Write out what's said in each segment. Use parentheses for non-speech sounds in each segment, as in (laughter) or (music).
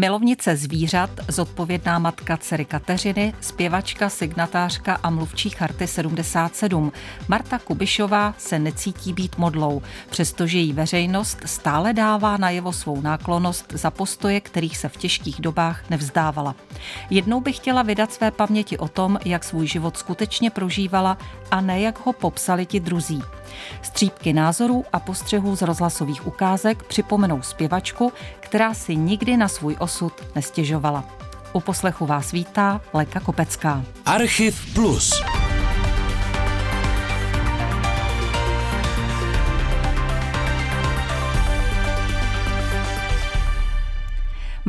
Milovnice zvířat, zodpovědná matka dcery Kateřiny, zpěvačka, signatářka a mluvčí charty 77. Marta Kubišová se necítí být modlou, přestože její veřejnost stále dává najevo svou náklonost za postoje, kterých se v těžkých dobách nevzdávala. Jednou by chtěla vydat své paměti o tom, jak svůj život skutečně prožívala a ne jak ho popsali ti druzí. Střípky názorů a postřehů z rozhlasových ukázek připomenou zpěvačku, která si nikdy na svůj osud nestěžovala. U poslechu vás vítá Leka Kopecká. Archiv Plus.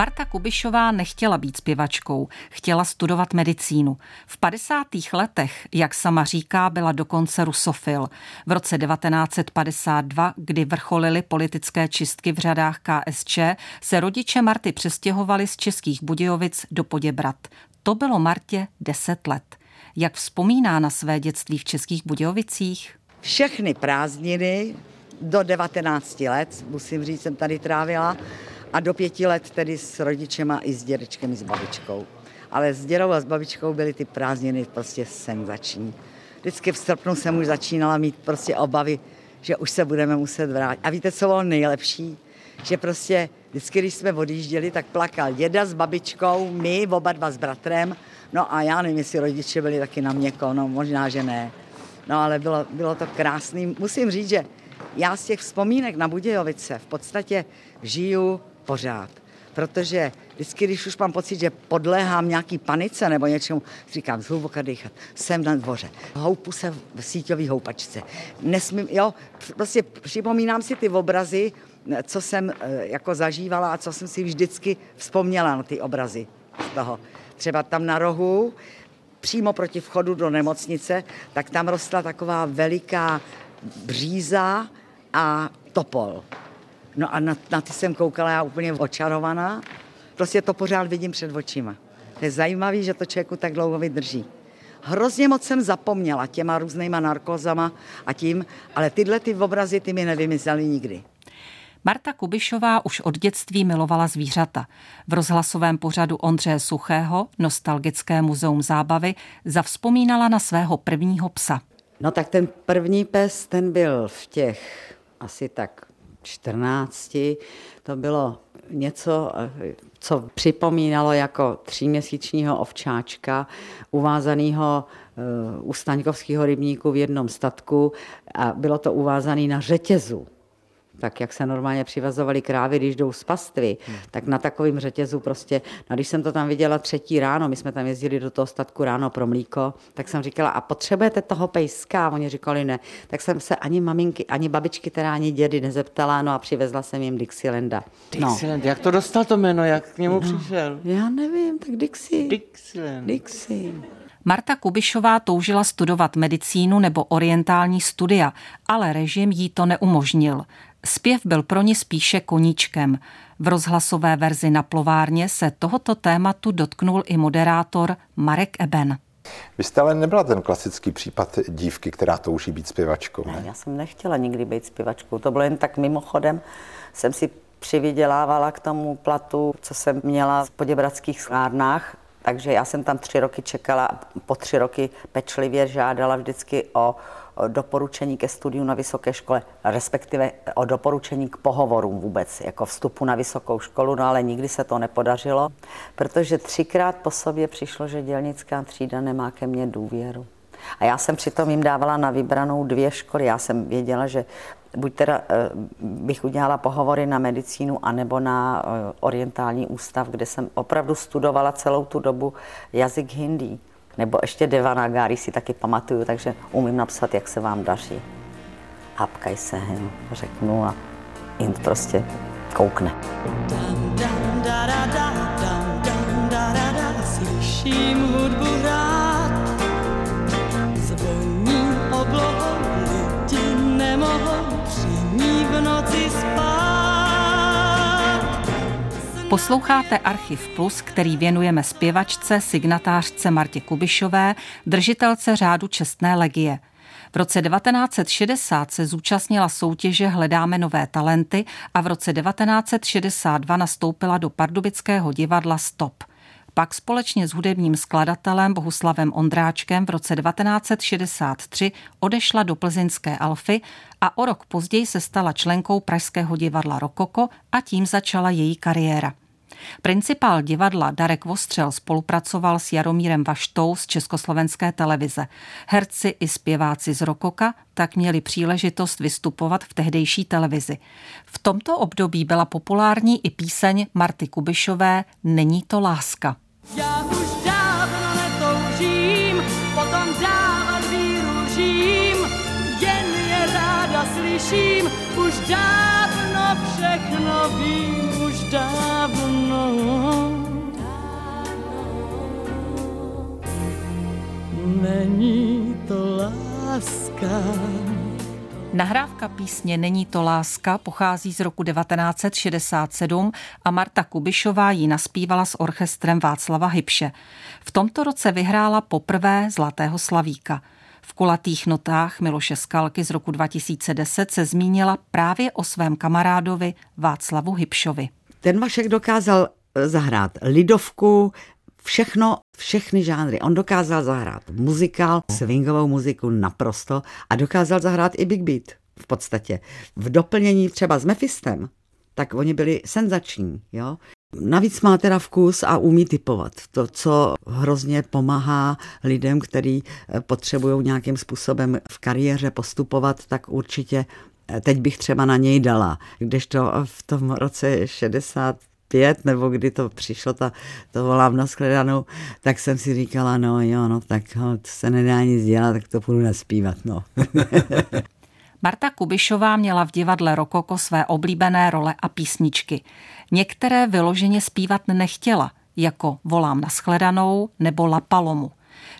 Marta Kubišová nechtěla být zpěvačkou, chtěla studovat medicínu. V 50. letech, jak sama říká, byla dokonce rusofil. V roce 1952, kdy vrcholily politické čistky v řadách KSČ, se rodiče Marty přestěhovali z Českých Budějovic do Poděbrat. To bylo Martě 10 let. Jak vzpomíná na své dětství v Českých Budějovicích? Všechny prázdniny do 19 let, musím říct, jsem tady trávila a do pěti let tedy s rodičema i s dědečkem i s babičkou. Ale s dědou a s babičkou byly ty prázdniny prostě senzační. Vždycky v srpnu jsem už začínala mít prostě obavy, že už se budeme muset vrátit. A víte, co bylo nejlepší? Že prostě vždycky, když jsme odjížděli, tak plakal děda s babičkou, my oba dva s bratrem, no a já nevím, jestli rodiče byli taky na měko, no možná, že ne. No ale bylo, bylo to krásný. Musím říct, že já z těch vzpomínek na Budějovice v podstatě žiju pořád. Protože vždycky, když už mám pocit, že podléhám nějaký panice nebo něčemu, říkám zhluboka dýchat, jsem na dvoře, houpu se v síťové houpačce. Nesmím, jo, prostě připomínám si ty obrazy, co jsem eh, jako zažívala a co jsem si vždycky vzpomněla na ty obrazy z toho. Třeba tam na rohu, přímo proti vchodu do nemocnice, tak tam rostla taková veliká bříza a topol. No a na, na ty jsem koukala já úplně očarovaná. Prostě to pořád vidím před očima. To je zajímavé, že to člověku tak dlouho vydrží. Hrozně moc jsem zapomněla těma různýma narkozama a tím, ale tyhle ty obrazy ty mi nevymizely nikdy. Marta Kubišová už od dětství milovala zvířata. V rozhlasovém pořadu Ondřeje Suchého, Nostalgické muzeum zábavy, zavzpomínala na svého prvního psa. No tak ten první pes, ten byl v těch asi tak 14, to bylo něco, co připomínalo jako tříměsíčního ovčáčka, uvázaného eh, u Staňkovského rybníku v jednom statku. A bylo to uvázané na řetězu tak jak se normálně přivazovali krávy, když jdou z pastvy, hmm. tak na takovým řetězu prostě, no když jsem to tam viděla třetí ráno, my jsme tam jezdili do toho statku ráno pro mlíko, tak jsem říkala, a potřebujete toho pejska? A oni říkali ne. Tak jsem se ani maminky, ani babičky, teda ani dědy nezeptala, no a přivezla jsem jim Dixilanda. No. Dixieland, jak to dostal to jméno, jak k němu no, přišel? Já nevím, tak Dixie. Dixieland. Dixie. Marta Kubišová toužila studovat medicínu nebo orientální studia, ale režim jí to neumožnil. Zpěv byl pro ní spíše koníčkem. V rozhlasové verzi na plovárně se tohoto tématu dotknul i moderátor Marek Eben. Vy jste ale nebyla ten klasický případ dívky, která touží být zpěvačkou. Ne? ne, já jsem nechtěla nikdy být zpěvačkou. To bylo jen tak mimochodem. Jsem si přivydělávala k tomu platu, co jsem měla v poděbradských sklárnách, takže já jsem tam tři roky čekala, po tři roky pečlivě žádala vždycky o doporučení ke studiu na vysoké škole, respektive o doporučení k pohovorům vůbec, jako vstupu na vysokou školu, no ale nikdy se to nepodařilo, protože třikrát po sobě přišlo, že dělnická třída nemá ke mně důvěru. A já jsem přitom jim dávala na vybranou dvě školy. Já jsem věděla, že buď teda eh, bych udělala pohovory na medicínu, anebo na eh, orientální ústav, kde jsem opravdu studovala celou tu dobu jazyk hindi. Nebo ještě Devanagari si taky pamatuju, takže umím napsat, jak se vám daří. Hapkaj se hen, řeknu a jen prostě koukne. Slyším hudbu Posloucháte Archiv Plus, který věnujeme zpěvačce, signatářce Martě Kubišové, držitelce řádu Čestné legie. V roce 1960 se zúčastnila soutěže Hledáme nové talenty a v roce 1962 nastoupila do pardubického divadla Stop. Pak společně s hudebním skladatelem Bohuslavem Ondráčkem v roce 1963 odešla do plzeňské Alfy a o rok později se stala členkou Pražského divadla Rokoko a tím začala její kariéra. Principál divadla Darek Vostřel spolupracoval s Jaromírem Vaštou z Československé televize. Herci i zpěváci z Rokoka tak měli příležitost vystupovat v tehdejší televizi. V tomto období byla populární i píseň Marty Kubišové Není to láska. Já už dávno netoužím, potom dávat výružím, jen je ráda slyším, už dávno všechno vím, už dávno. Není to láska. Nahrávka písně Není to láska pochází z roku 1967 a Marta Kubišová ji naspívala s orchestrem Václava Hybše. V tomto roce vyhrála poprvé Zlatého slavíka. V kulatých notách Miloše Skalky z roku 2010 se zmínila právě o svém kamarádovi Václavu Hybšovi. Ten Vašek dokázal zahrát lidovku, všechno, všechny žánry. On dokázal zahrát muzikál, swingovou muziku naprosto a dokázal zahrát i big beat v podstatě. V doplnění třeba s Mephistem, tak oni byli senzační, jo. Navíc má teda vkus a umí typovat. To, co hrozně pomáhá lidem, kteří eh, potřebují nějakým způsobem v kariéře postupovat, tak určitě eh, teď bych třeba na něj dala. Kdežto v tom roce 60 pět, nebo kdy to přišlo, ta, to volám na shledanou, tak jsem si říkala, no jo, no tak no, to se nedá nic dělat, tak to půjdu naspívat, no. (laughs) Marta Kubišová měla v divadle Rokoko své oblíbené role a písničky. Některé vyloženě zpívat nechtěla, jako Volám na shledanou nebo La Palomu.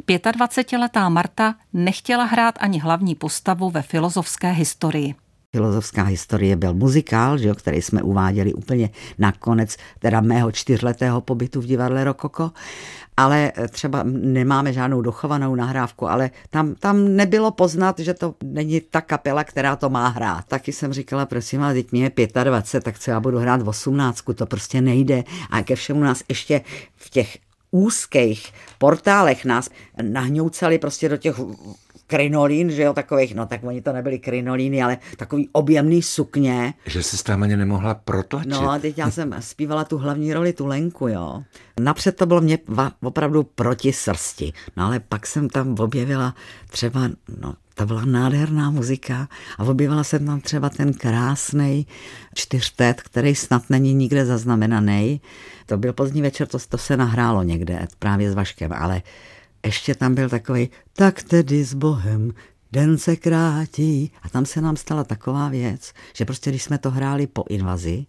25-letá Marta nechtěla hrát ani hlavní postavu ve filozofské historii. Filozofská historie byl muzikál, že jo, který jsme uváděli úplně nakonec teda mého čtyřletého pobytu v divadle Rokoko, ale třeba nemáme žádnou dochovanou nahrávku, ale tam, tam nebylo poznat, že to není ta kapela, která to má hrát. Taky jsem říkala, prosím ale teď mě je 25, tak co já budu hrát v 18, to prostě nejde. A ke všemu nás ještě v těch úzkých portálech nás nahňoucali prostě do těch krinolín, že jo, takových, no tak oni to nebyli krinolíny, ale takový objemný sukně. Že se tam ani nemohla protlačit. No a teď já jsem zpívala tu hlavní roli, tu Lenku, jo. Napřed to bylo mě opravdu proti srsti, no ale pak jsem tam objevila třeba, no to byla nádherná muzika a objevila jsem tam třeba ten krásný čtyřtet, který snad není nikde zaznamenaný. To byl pozdní večer, to, to se nahrálo někde právě s Vaškem, ale ještě tam byl takový, tak tedy s Bohem, den se krátí. A tam se nám stala taková věc, že prostě když jsme to hráli po invazi,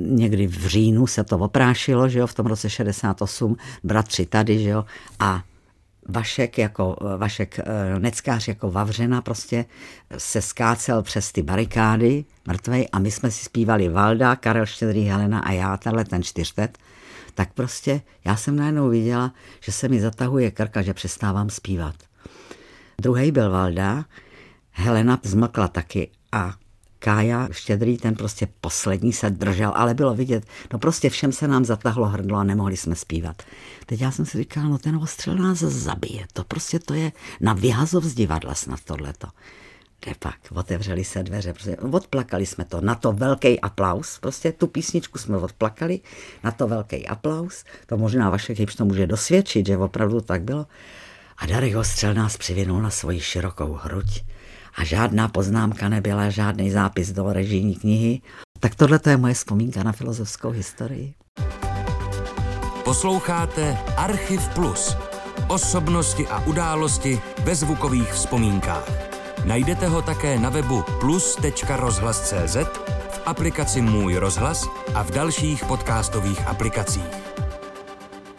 někdy v říjnu se to oprášilo, že jo, v tom roce 68, bratři tady, že jo, a Vašek jako, Vašek eh, Neckář jako Vavřena prostě se skácel přes ty barikády mrtvej a my jsme si zpívali Valda, Karel Štědrý, Helena a já, tenhle ten čtyřtet tak prostě já jsem najednou viděla, že se mi zatahuje krka, že přestávám zpívat. Druhý byl Valda, Helena zmlkla taky a Kája Štědrý, ten prostě poslední se držel, ale bylo vidět, no prostě všem se nám zatahlo hrdlo a nemohli jsme zpívat. Teď já jsem si říkal, no ten ostřel nás zabije, to prostě to je na vyhazov z divadla snad tohleto. Kde pak otevřeli se dveře, prostě odplakali jsme to, na to velký aplaus, prostě tu písničku jsme odplakali, na to velký aplaus, to možná vaše Hybš to může dosvědčit, že opravdu tak bylo. A Darek Ostřel nás přivinul na svoji širokou hruď a žádná poznámka nebyla, žádný zápis do režijní knihy. Tak tohle to je moje vzpomínka na filozofskou historii. Posloucháte Archiv Plus. Osobnosti a události ve zvukových vzpomínkách. Najdete ho také na webu plus.rozhlas.cz, v aplikaci Můj rozhlas a v dalších podcastových aplikacích.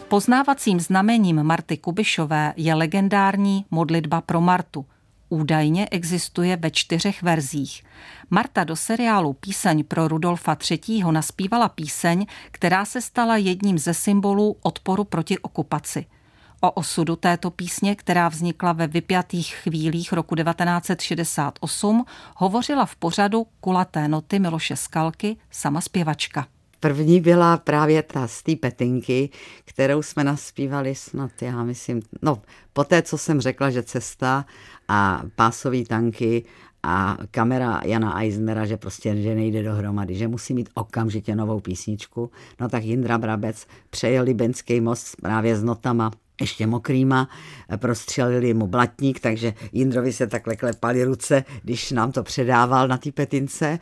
Poznávacím znamením Marty Kubišové je legendární modlitba pro Martu. Údajně existuje ve čtyřech verzích. Marta do seriálu Píseň pro Rudolfa III. naspívala píseň, která se stala jedním ze symbolů odporu proti okupaci – O osudu této písně, která vznikla ve vypjatých chvílích roku 1968, hovořila v pořadu Kulaté noty Miloše Skalky sama zpěvačka. První byla právě ta z té petinky, kterou jsme naspívali snad, já myslím, no, po té, co jsem řekla, že cesta a pásové tanky a kamera Jana Eisnera, že prostě že nejde dohromady, že musí mít okamžitě novou písničku. No tak Jindra Brabec přejel Libenský most právě s notama ještě mokrýma, prostřelili mu blatník, takže Jindrovi se takhle klepali ruce, když nám to předával na té petince.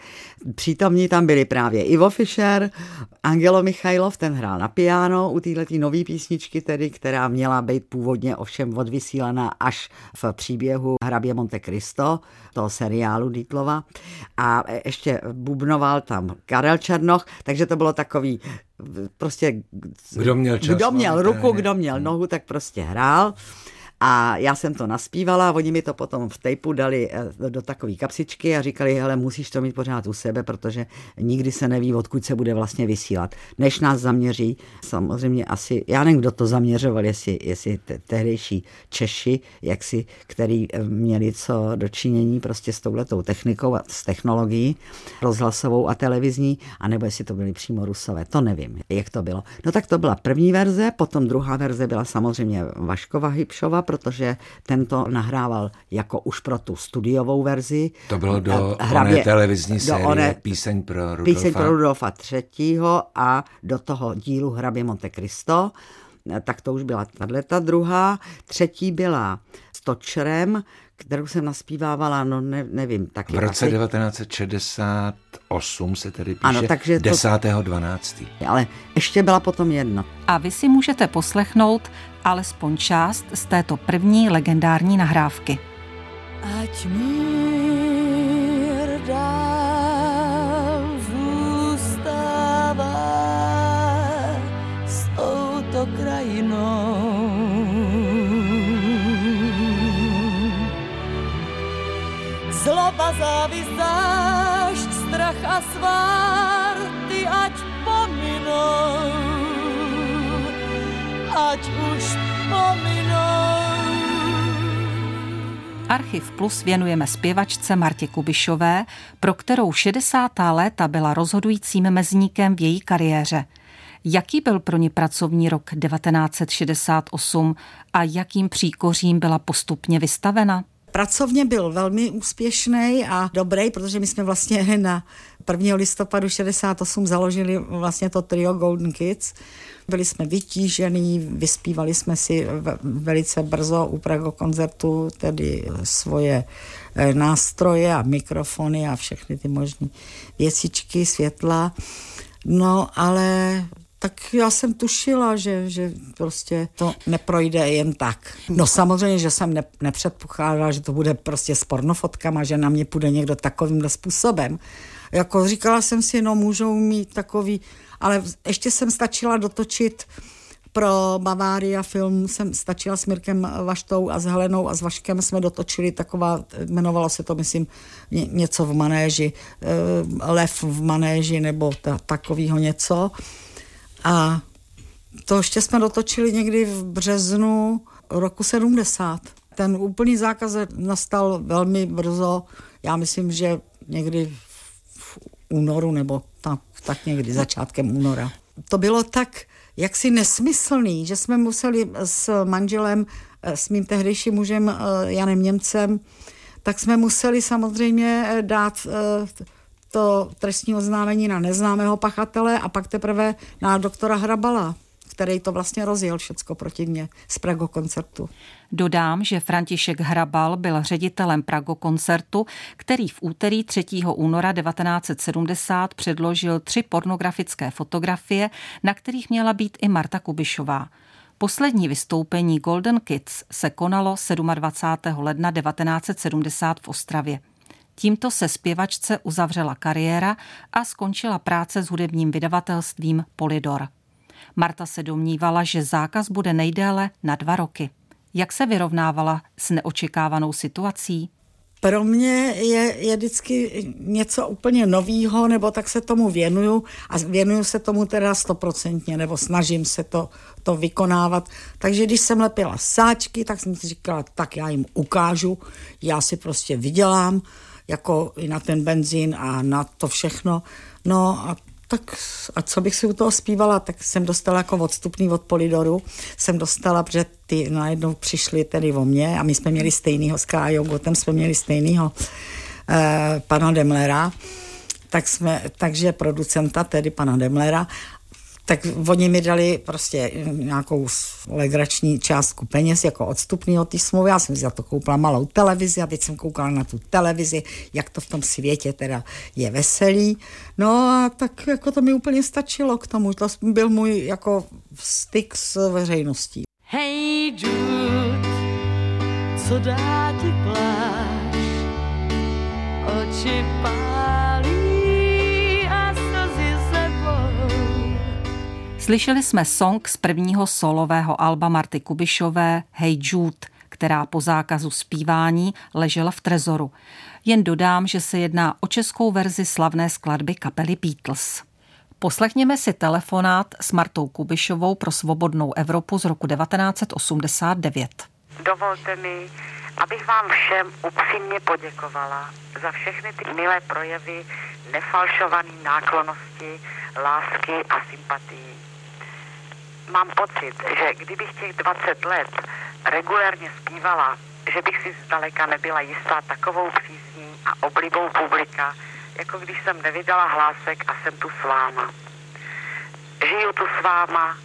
Přítomní tam byli právě Ivo Fischer, Angelo Michailov, ten hrál na piano u této nové písničky, tedy, která měla být původně ovšem odvysílaná až v příběhu Hrabě Monte Cristo, toho seriálu Dítlova. A ještě bubnoval tam Karel Černoch, takže to bylo takový prostě... Kdo měl čas? Kdo měl no, ruku, kdo měl nohu, tak prostě hrál. A já jsem to naspívala, oni mi to potom v tejpu dali eh, do takové kapsičky a říkali, hele, musíš to mít pořád u sebe, protože nikdy se neví, odkud se bude vlastně vysílat. Než nás zaměří, samozřejmě asi, já nevím, kdo to zaměřoval, jestli, jestli te, tehdejší Češi, jaksi, který eh, měli co dočinění prostě s touhletou technikou a s technologií rozhlasovou a televizní, anebo jestli to byli přímo Rusové, to nevím, jak to bylo. No tak to byla první verze, potom druhá verze byla samozřejmě Vaškova Hybšova, protože tento nahrával jako už pro tu studiovou verzi. To bylo do hrabě, oné televizní série one, Píseň pro Rudolfa. Píseň pro Rudolfa třetího a do toho dílu Hrabě Monte Cristo. Tak to už byla tato druhá. Třetí byla s Točerem, kterou jsem naspívávala, no ne, nevím. Taky v roce asi. 1968 se tedy píše ano, takže 10.12. Ale ještě byla potom jedna. A vy si můžete poslechnout alespoň část z této první legendární nahrávky. Ať mír Závist, strach a svár, ty ať pominou, ať už pominou. Archiv Plus věnujeme zpěvačce Martě Kubišové, pro kterou 60. léta byla rozhodujícím mezníkem v její kariéře. Jaký byl pro ní pracovní rok 1968 a jakým příkořím byla postupně vystavena? Pracovně byl velmi úspěšný a dobrý, protože my jsme vlastně (laughs) na 1. listopadu 68 založili vlastně to trio Golden Kids. Byli jsme vytížený, vyspívali jsme si velice brzo u Prago koncertu tedy svoje e, nástroje a mikrofony a všechny ty možné věcičky, světla. No, ale tak já jsem tušila, že, že prostě to neprojde jen tak. No samozřejmě, že jsem ne, nepředpokládala, že to bude prostě s pornofotkama, že na mě půjde někdo takovým způsobem. Jako říkala jsem si, no můžou mít takový, ale ještě jsem stačila dotočit pro Bavária film jsem stačila s Mirkem Vaštou a s Helenou a s Vaškem jsme dotočili taková, jmenovalo se to, myslím, něco v manéži, eh, lev v manéži nebo ta, takovýho něco. A to ještě jsme dotočili někdy v březnu roku 70. Ten úplný zákaz nastal velmi brzo, já myslím, že někdy v únoru nebo tak, tak někdy začátkem února. To bylo tak jaksi nesmyslný, že jsme museli s manželem, s mým tehdejším mužem eh, Janem Němcem, tak jsme museli samozřejmě dát eh, to trestní oznámení na neznámého pachatele a pak teprve na doktora Hrabala který to vlastně rozjel všecko proti mně z Prago koncertu. Dodám, že František Hrabal byl ředitelem Prago koncertu, který v úterý 3. února 1970 předložil tři pornografické fotografie, na kterých měla být i Marta Kubišová. Poslední vystoupení Golden Kids se konalo 27. ledna 1970 v Ostravě. Tímto se zpěvačce uzavřela kariéra a skončila práce s hudebním vydavatelstvím Polydor. Marta se domnívala, že zákaz bude nejdéle na dva roky. Jak se vyrovnávala s neočekávanou situací? pro mě je, je vždycky něco úplně novýho, nebo tak se tomu věnuju a věnuju se tomu teda stoprocentně, nebo snažím se to, to vykonávat. Takže když jsem lepila sáčky, tak jsem si říkala, tak já jim ukážu, já si prostě vydělám, jako i na ten benzín a na to všechno. No a tak a co bych si u toho zpívala, tak jsem dostala jako odstupný od Polidoru, jsem dostala, protože ty najednou přišli tedy o mě a my jsme měli stejnýho s Kájou Gotem, jsme měli stejnýho eh, pana Demlera, tak jsme, takže producenta, tedy pana Demlera, tak oni mi dali prostě nějakou legrační částku peněz jako odstupný od té smlouvy. Já jsem si za to koupila malou televizi a teď jsem koukala na tu televizi, jak to v tom světě teda je veselý. No a tak jako to mi úplně stačilo k tomu. To byl můj jako styk s veřejností. Hey Jude, co dá ti pláž, oči Slyšeli jsme song z prvního solového alba Marty Kubišové Hey Jude, která po zákazu zpívání ležela v trezoru. Jen dodám, že se jedná o českou verzi slavné skladby kapely Beatles. Poslechněme si telefonát s Martou Kubišovou pro svobodnou Evropu z roku 1989. Dovolte mi, abych vám všem upřímně poděkovala za všechny ty milé projevy nefalšované náklonosti, lásky a sympatii mám pocit, že kdybych těch 20 let regulérně zpívala, že bych si zdaleka nebyla jistá takovou přízní a oblibou publika, jako když jsem nevydala hlásek a jsem tu s váma. Žiju tu s váma,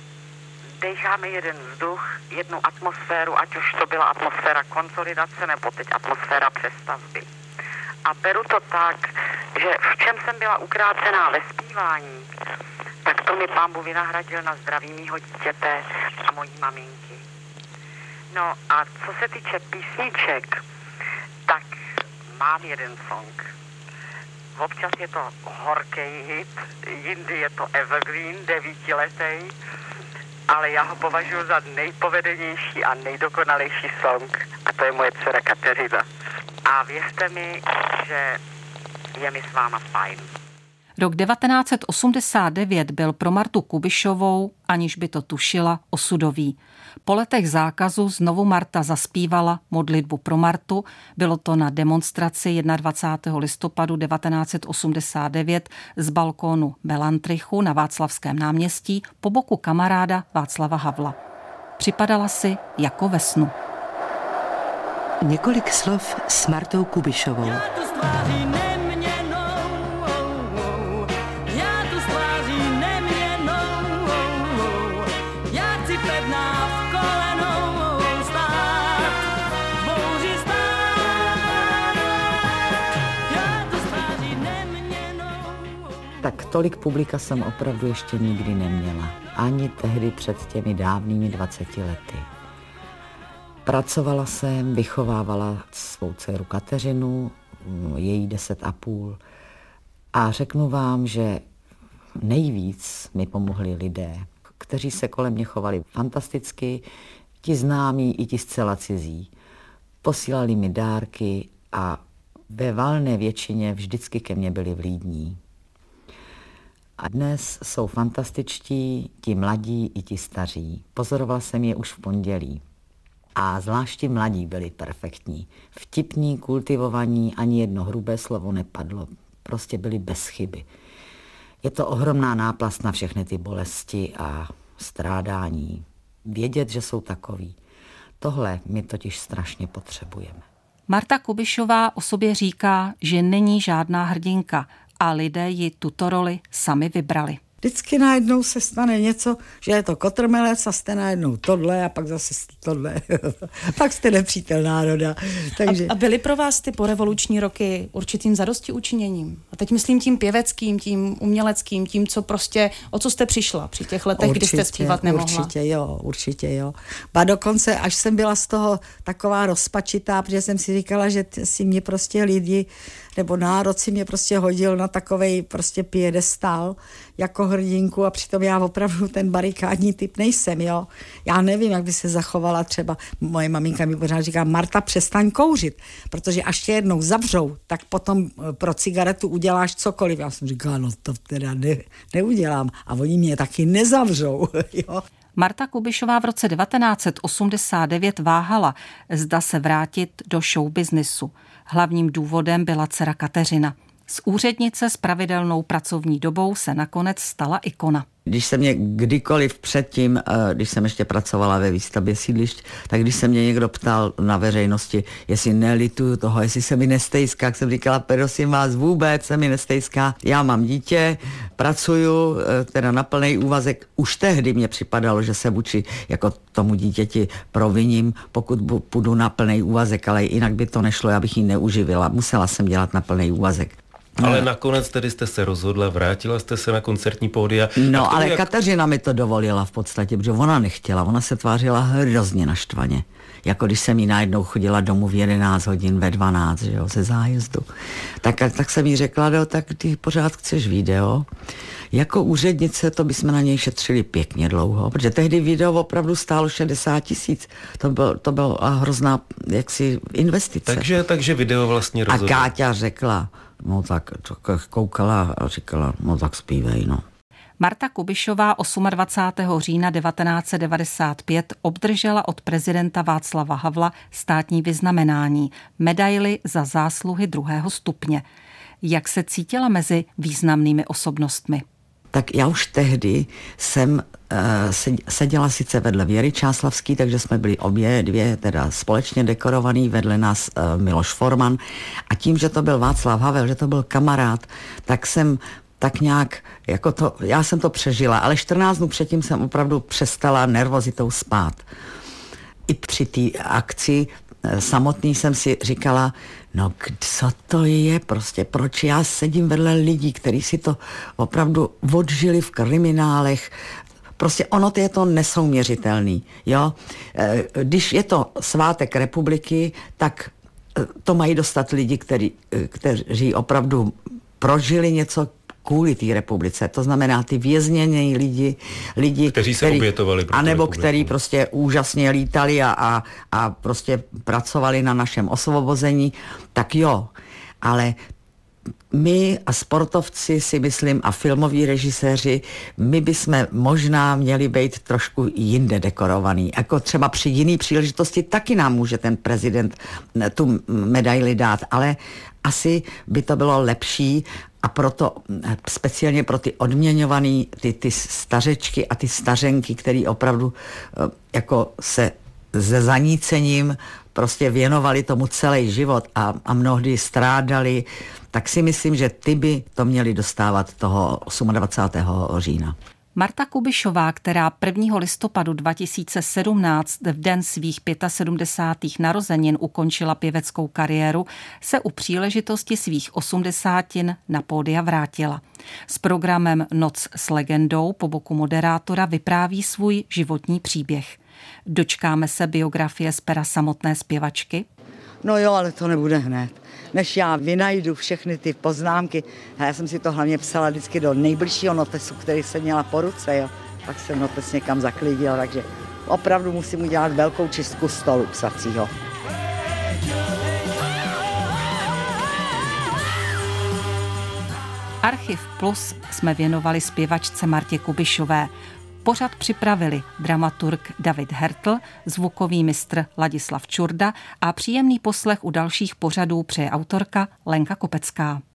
decháme jeden vzduch, jednu atmosféru, ať už to byla atmosféra konsolidace nebo teď atmosféra přestavby. A beru to tak, že v čem jsem byla ukrácená ve zpívání, to mi pán vynahradil na zdraví mýho dítěte a mojí maminky. No a co se týče písniček, tak mám jeden song. Občas je to horký hit, jindy je to evergreen, devítiletý, ale já ho považuji za nejpovedenější a nejdokonalejší song a to je moje dcera Kateřina. A věřte mi, že je mi s váma fajn. Rok 1989 byl pro Martu Kubišovou, aniž by to tušila, osudový. Po letech zákazu znovu Marta zaspívala modlitbu pro Martu. Bylo to na demonstraci 21. listopadu 1989 z balkónu Belantrichu na Václavském náměstí po boku kamaráda Václava Havla. Připadala si jako ve snu. Několik slov s Martou Kubišovou. Tak tolik publika jsem opravdu ještě nikdy neměla. Ani tehdy před těmi dávnými 20 lety. Pracovala jsem, vychovávala svou dceru Kateřinu, její deset a půl. A řeknu vám, že nejvíc mi pomohli lidé, kteří se kolem mě chovali fantasticky, ti známí i ti zcela cizí. Posílali mi dárky a ve valné většině vždycky ke mně byli vlídní. A dnes jsou fantastičtí ti mladí i ti staří. Pozoroval jsem je už v pondělí. A zvláště mladí byli perfektní. Vtipní, kultivovaní, ani jedno hrubé slovo nepadlo. Prostě byli bez chyby. Je to ohromná náplast na všechny ty bolesti a strádání. Vědět, že jsou takový. Tohle my totiž strašně potřebujeme. Marta Kubišová o sobě říká, že není žádná hrdinka a lidé ji tuto roli sami vybrali vždycky najednou se stane něco, že je to kotrmelec a jste najednou tohle a pak zase tohle. (laughs) pak jste nepřítel národa. Takže... A, a byly pro vás ty porevoluční roky určitým zadosti učiněním? A teď myslím tím pěveckým, tím uměleckým, tím, co prostě, o co jste přišla při těch letech, určitě, kdy jste zpívat nemohla? Určitě jo, určitě jo. Ba dokonce, až jsem byla z toho taková rozpačitá, protože jsem si říkala, že si mě prostě lidi nebo národ si mě prostě hodil na takovej prostě piedestal jako hrdinku a přitom já opravdu ten barikádní typ nejsem, jo. Já nevím, jak by se zachovala třeba, moje maminka mi pořád říká, Marta, přestaň kouřit, protože až tě jednou zavřou, tak potom eh, pro cigaretu uděláš cokoliv. Já jsem říkala, no to teda ne, neudělám a oni mě taky nezavřou, (laughs) jo. Marta Kubišová v roce 1989 váhala, zda se vrátit do show. Hlavním důvodem byla dcera Kateřina. Z úřednice s pravidelnou pracovní dobou se nakonec stala ikona. Když se mě kdykoliv předtím, eh, když jsem ještě pracovala ve výstavbě sídlišť, tak když se mě někdo ptal na veřejnosti, jestli nelituju toho, jestli se mi nestejská, jak jsem říkala, prosím vás, vůbec se mi nestejská. Já mám dítě, pracuju eh, teda na plný úvazek. Už tehdy mě připadalo, že se vůči jako tomu dítěti proviním, pokud půjdu na plný úvazek, ale jinak by to nešlo, já bych ji neuživila. Musela jsem dělat na plný úvazek. Ale nakonec tedy jste se rozhodla, vrátila jste se na koncertní pódia. No, ale jak... Kateřina mi to dovolila v podstatě, protože ona nechtěla, ona se tvářila hrozně naštvaně. Jako když jsem jí najednou chodila domů v 11 hodin, ve 12, že jo, ze zájezdu. Tak, tak jsem jí řekla, no, tak ty pořád chceš video. Jako úřednice to bychom na něj šetřili pěkně dlouho, protože tehdy video opravdu stálo 60 tisíc. To byl, to byl hrozná jaksi investice. Takže, takže video vlastně rozhodl. A Káťa řekla, no tak, tak koukala a říkala, no tak zpívej, no. Marta Kubišová 28. října 1995 obdržela od prezidenta Václava Havla státní vyznamenání, medaily za zásluhy druhého stupně. Jak se cítila mezi významnými osobnostmi? Tak já už tehdy jsem uh, seděla sice vedle Věry Čáslavský, takže jsme byli obě dvě teda společně dekorovaný, vedle nás uh, Miloš Forman a tím, že to byl Václav Havel, že to byl kamarád, tak jsem tak nějak, jako to, já jsem to přežila, ale 14 dnů předtím jsem opravdu přestala nervozitou spát. I při té akci eh, samotný jsem si říkala, No, co to je prostě? Proč já sedím vedle lidí, kteří si to opravdu odžili v kriminálech, Prostě ono to je to nesouměřitelný. Jo? Eh, když je to svátek republiky, tak eh, to mají dostat lidi, který, eh, kteří opravdu prožili něco, kvůli té republice. To znamená ty věznění lidi, lidi, kteří se který, obětovali. Pro anebo který prostě úžasně lítali a, a, a prostě pracovali na našem osvobození, tak jo. Ale my a sportovci si myslím a filmoví režiséři, my bychom možná měli být trošku jinde dekorovaný. Jako třeba při jiný příležitosti taky nám může ten prezident tu medaili dát, ale asi by to bylo lepší a proto speciálně pro ty odměňovaný, ty, ty stařečky a ty stařenky, který opravdu eh, jako se se zanícením prostě věnovali tomu celý život a, a mnohdy strádali, tak si myslím, že ty by to měli dostávat toho 28. října. Marta Kubišová, která 1. listopadu 2017 v den svých 75. narozenin ukončila pěveckou kariéru, se u příležitosti svých osmdesátin na pódia vrátila. S programem Noc s legendou po boku moderátora vypráví svůj životní příběh. Dočkáme se biografie z pera samotné zpěvačky? No jo, ale to nebude hned. Než já vynajdu všechny ty poznámky, já jsem si to hlavně psala vždycky do nejbližšího notesu, který jsem měla po ruce, jo. Pak jsem notes někam zaklidila, takže opravdu musím udělat velkou čistku stolu psacího. Archiv Plus jsme věnovali zpěvačce Martě Kubišové. Pořad připravili dramaturg David Hertl, zvukový mistr Ladislav Čurda a příjemný poslech u dalších pořadů přeje autorka Lenka Kopecká.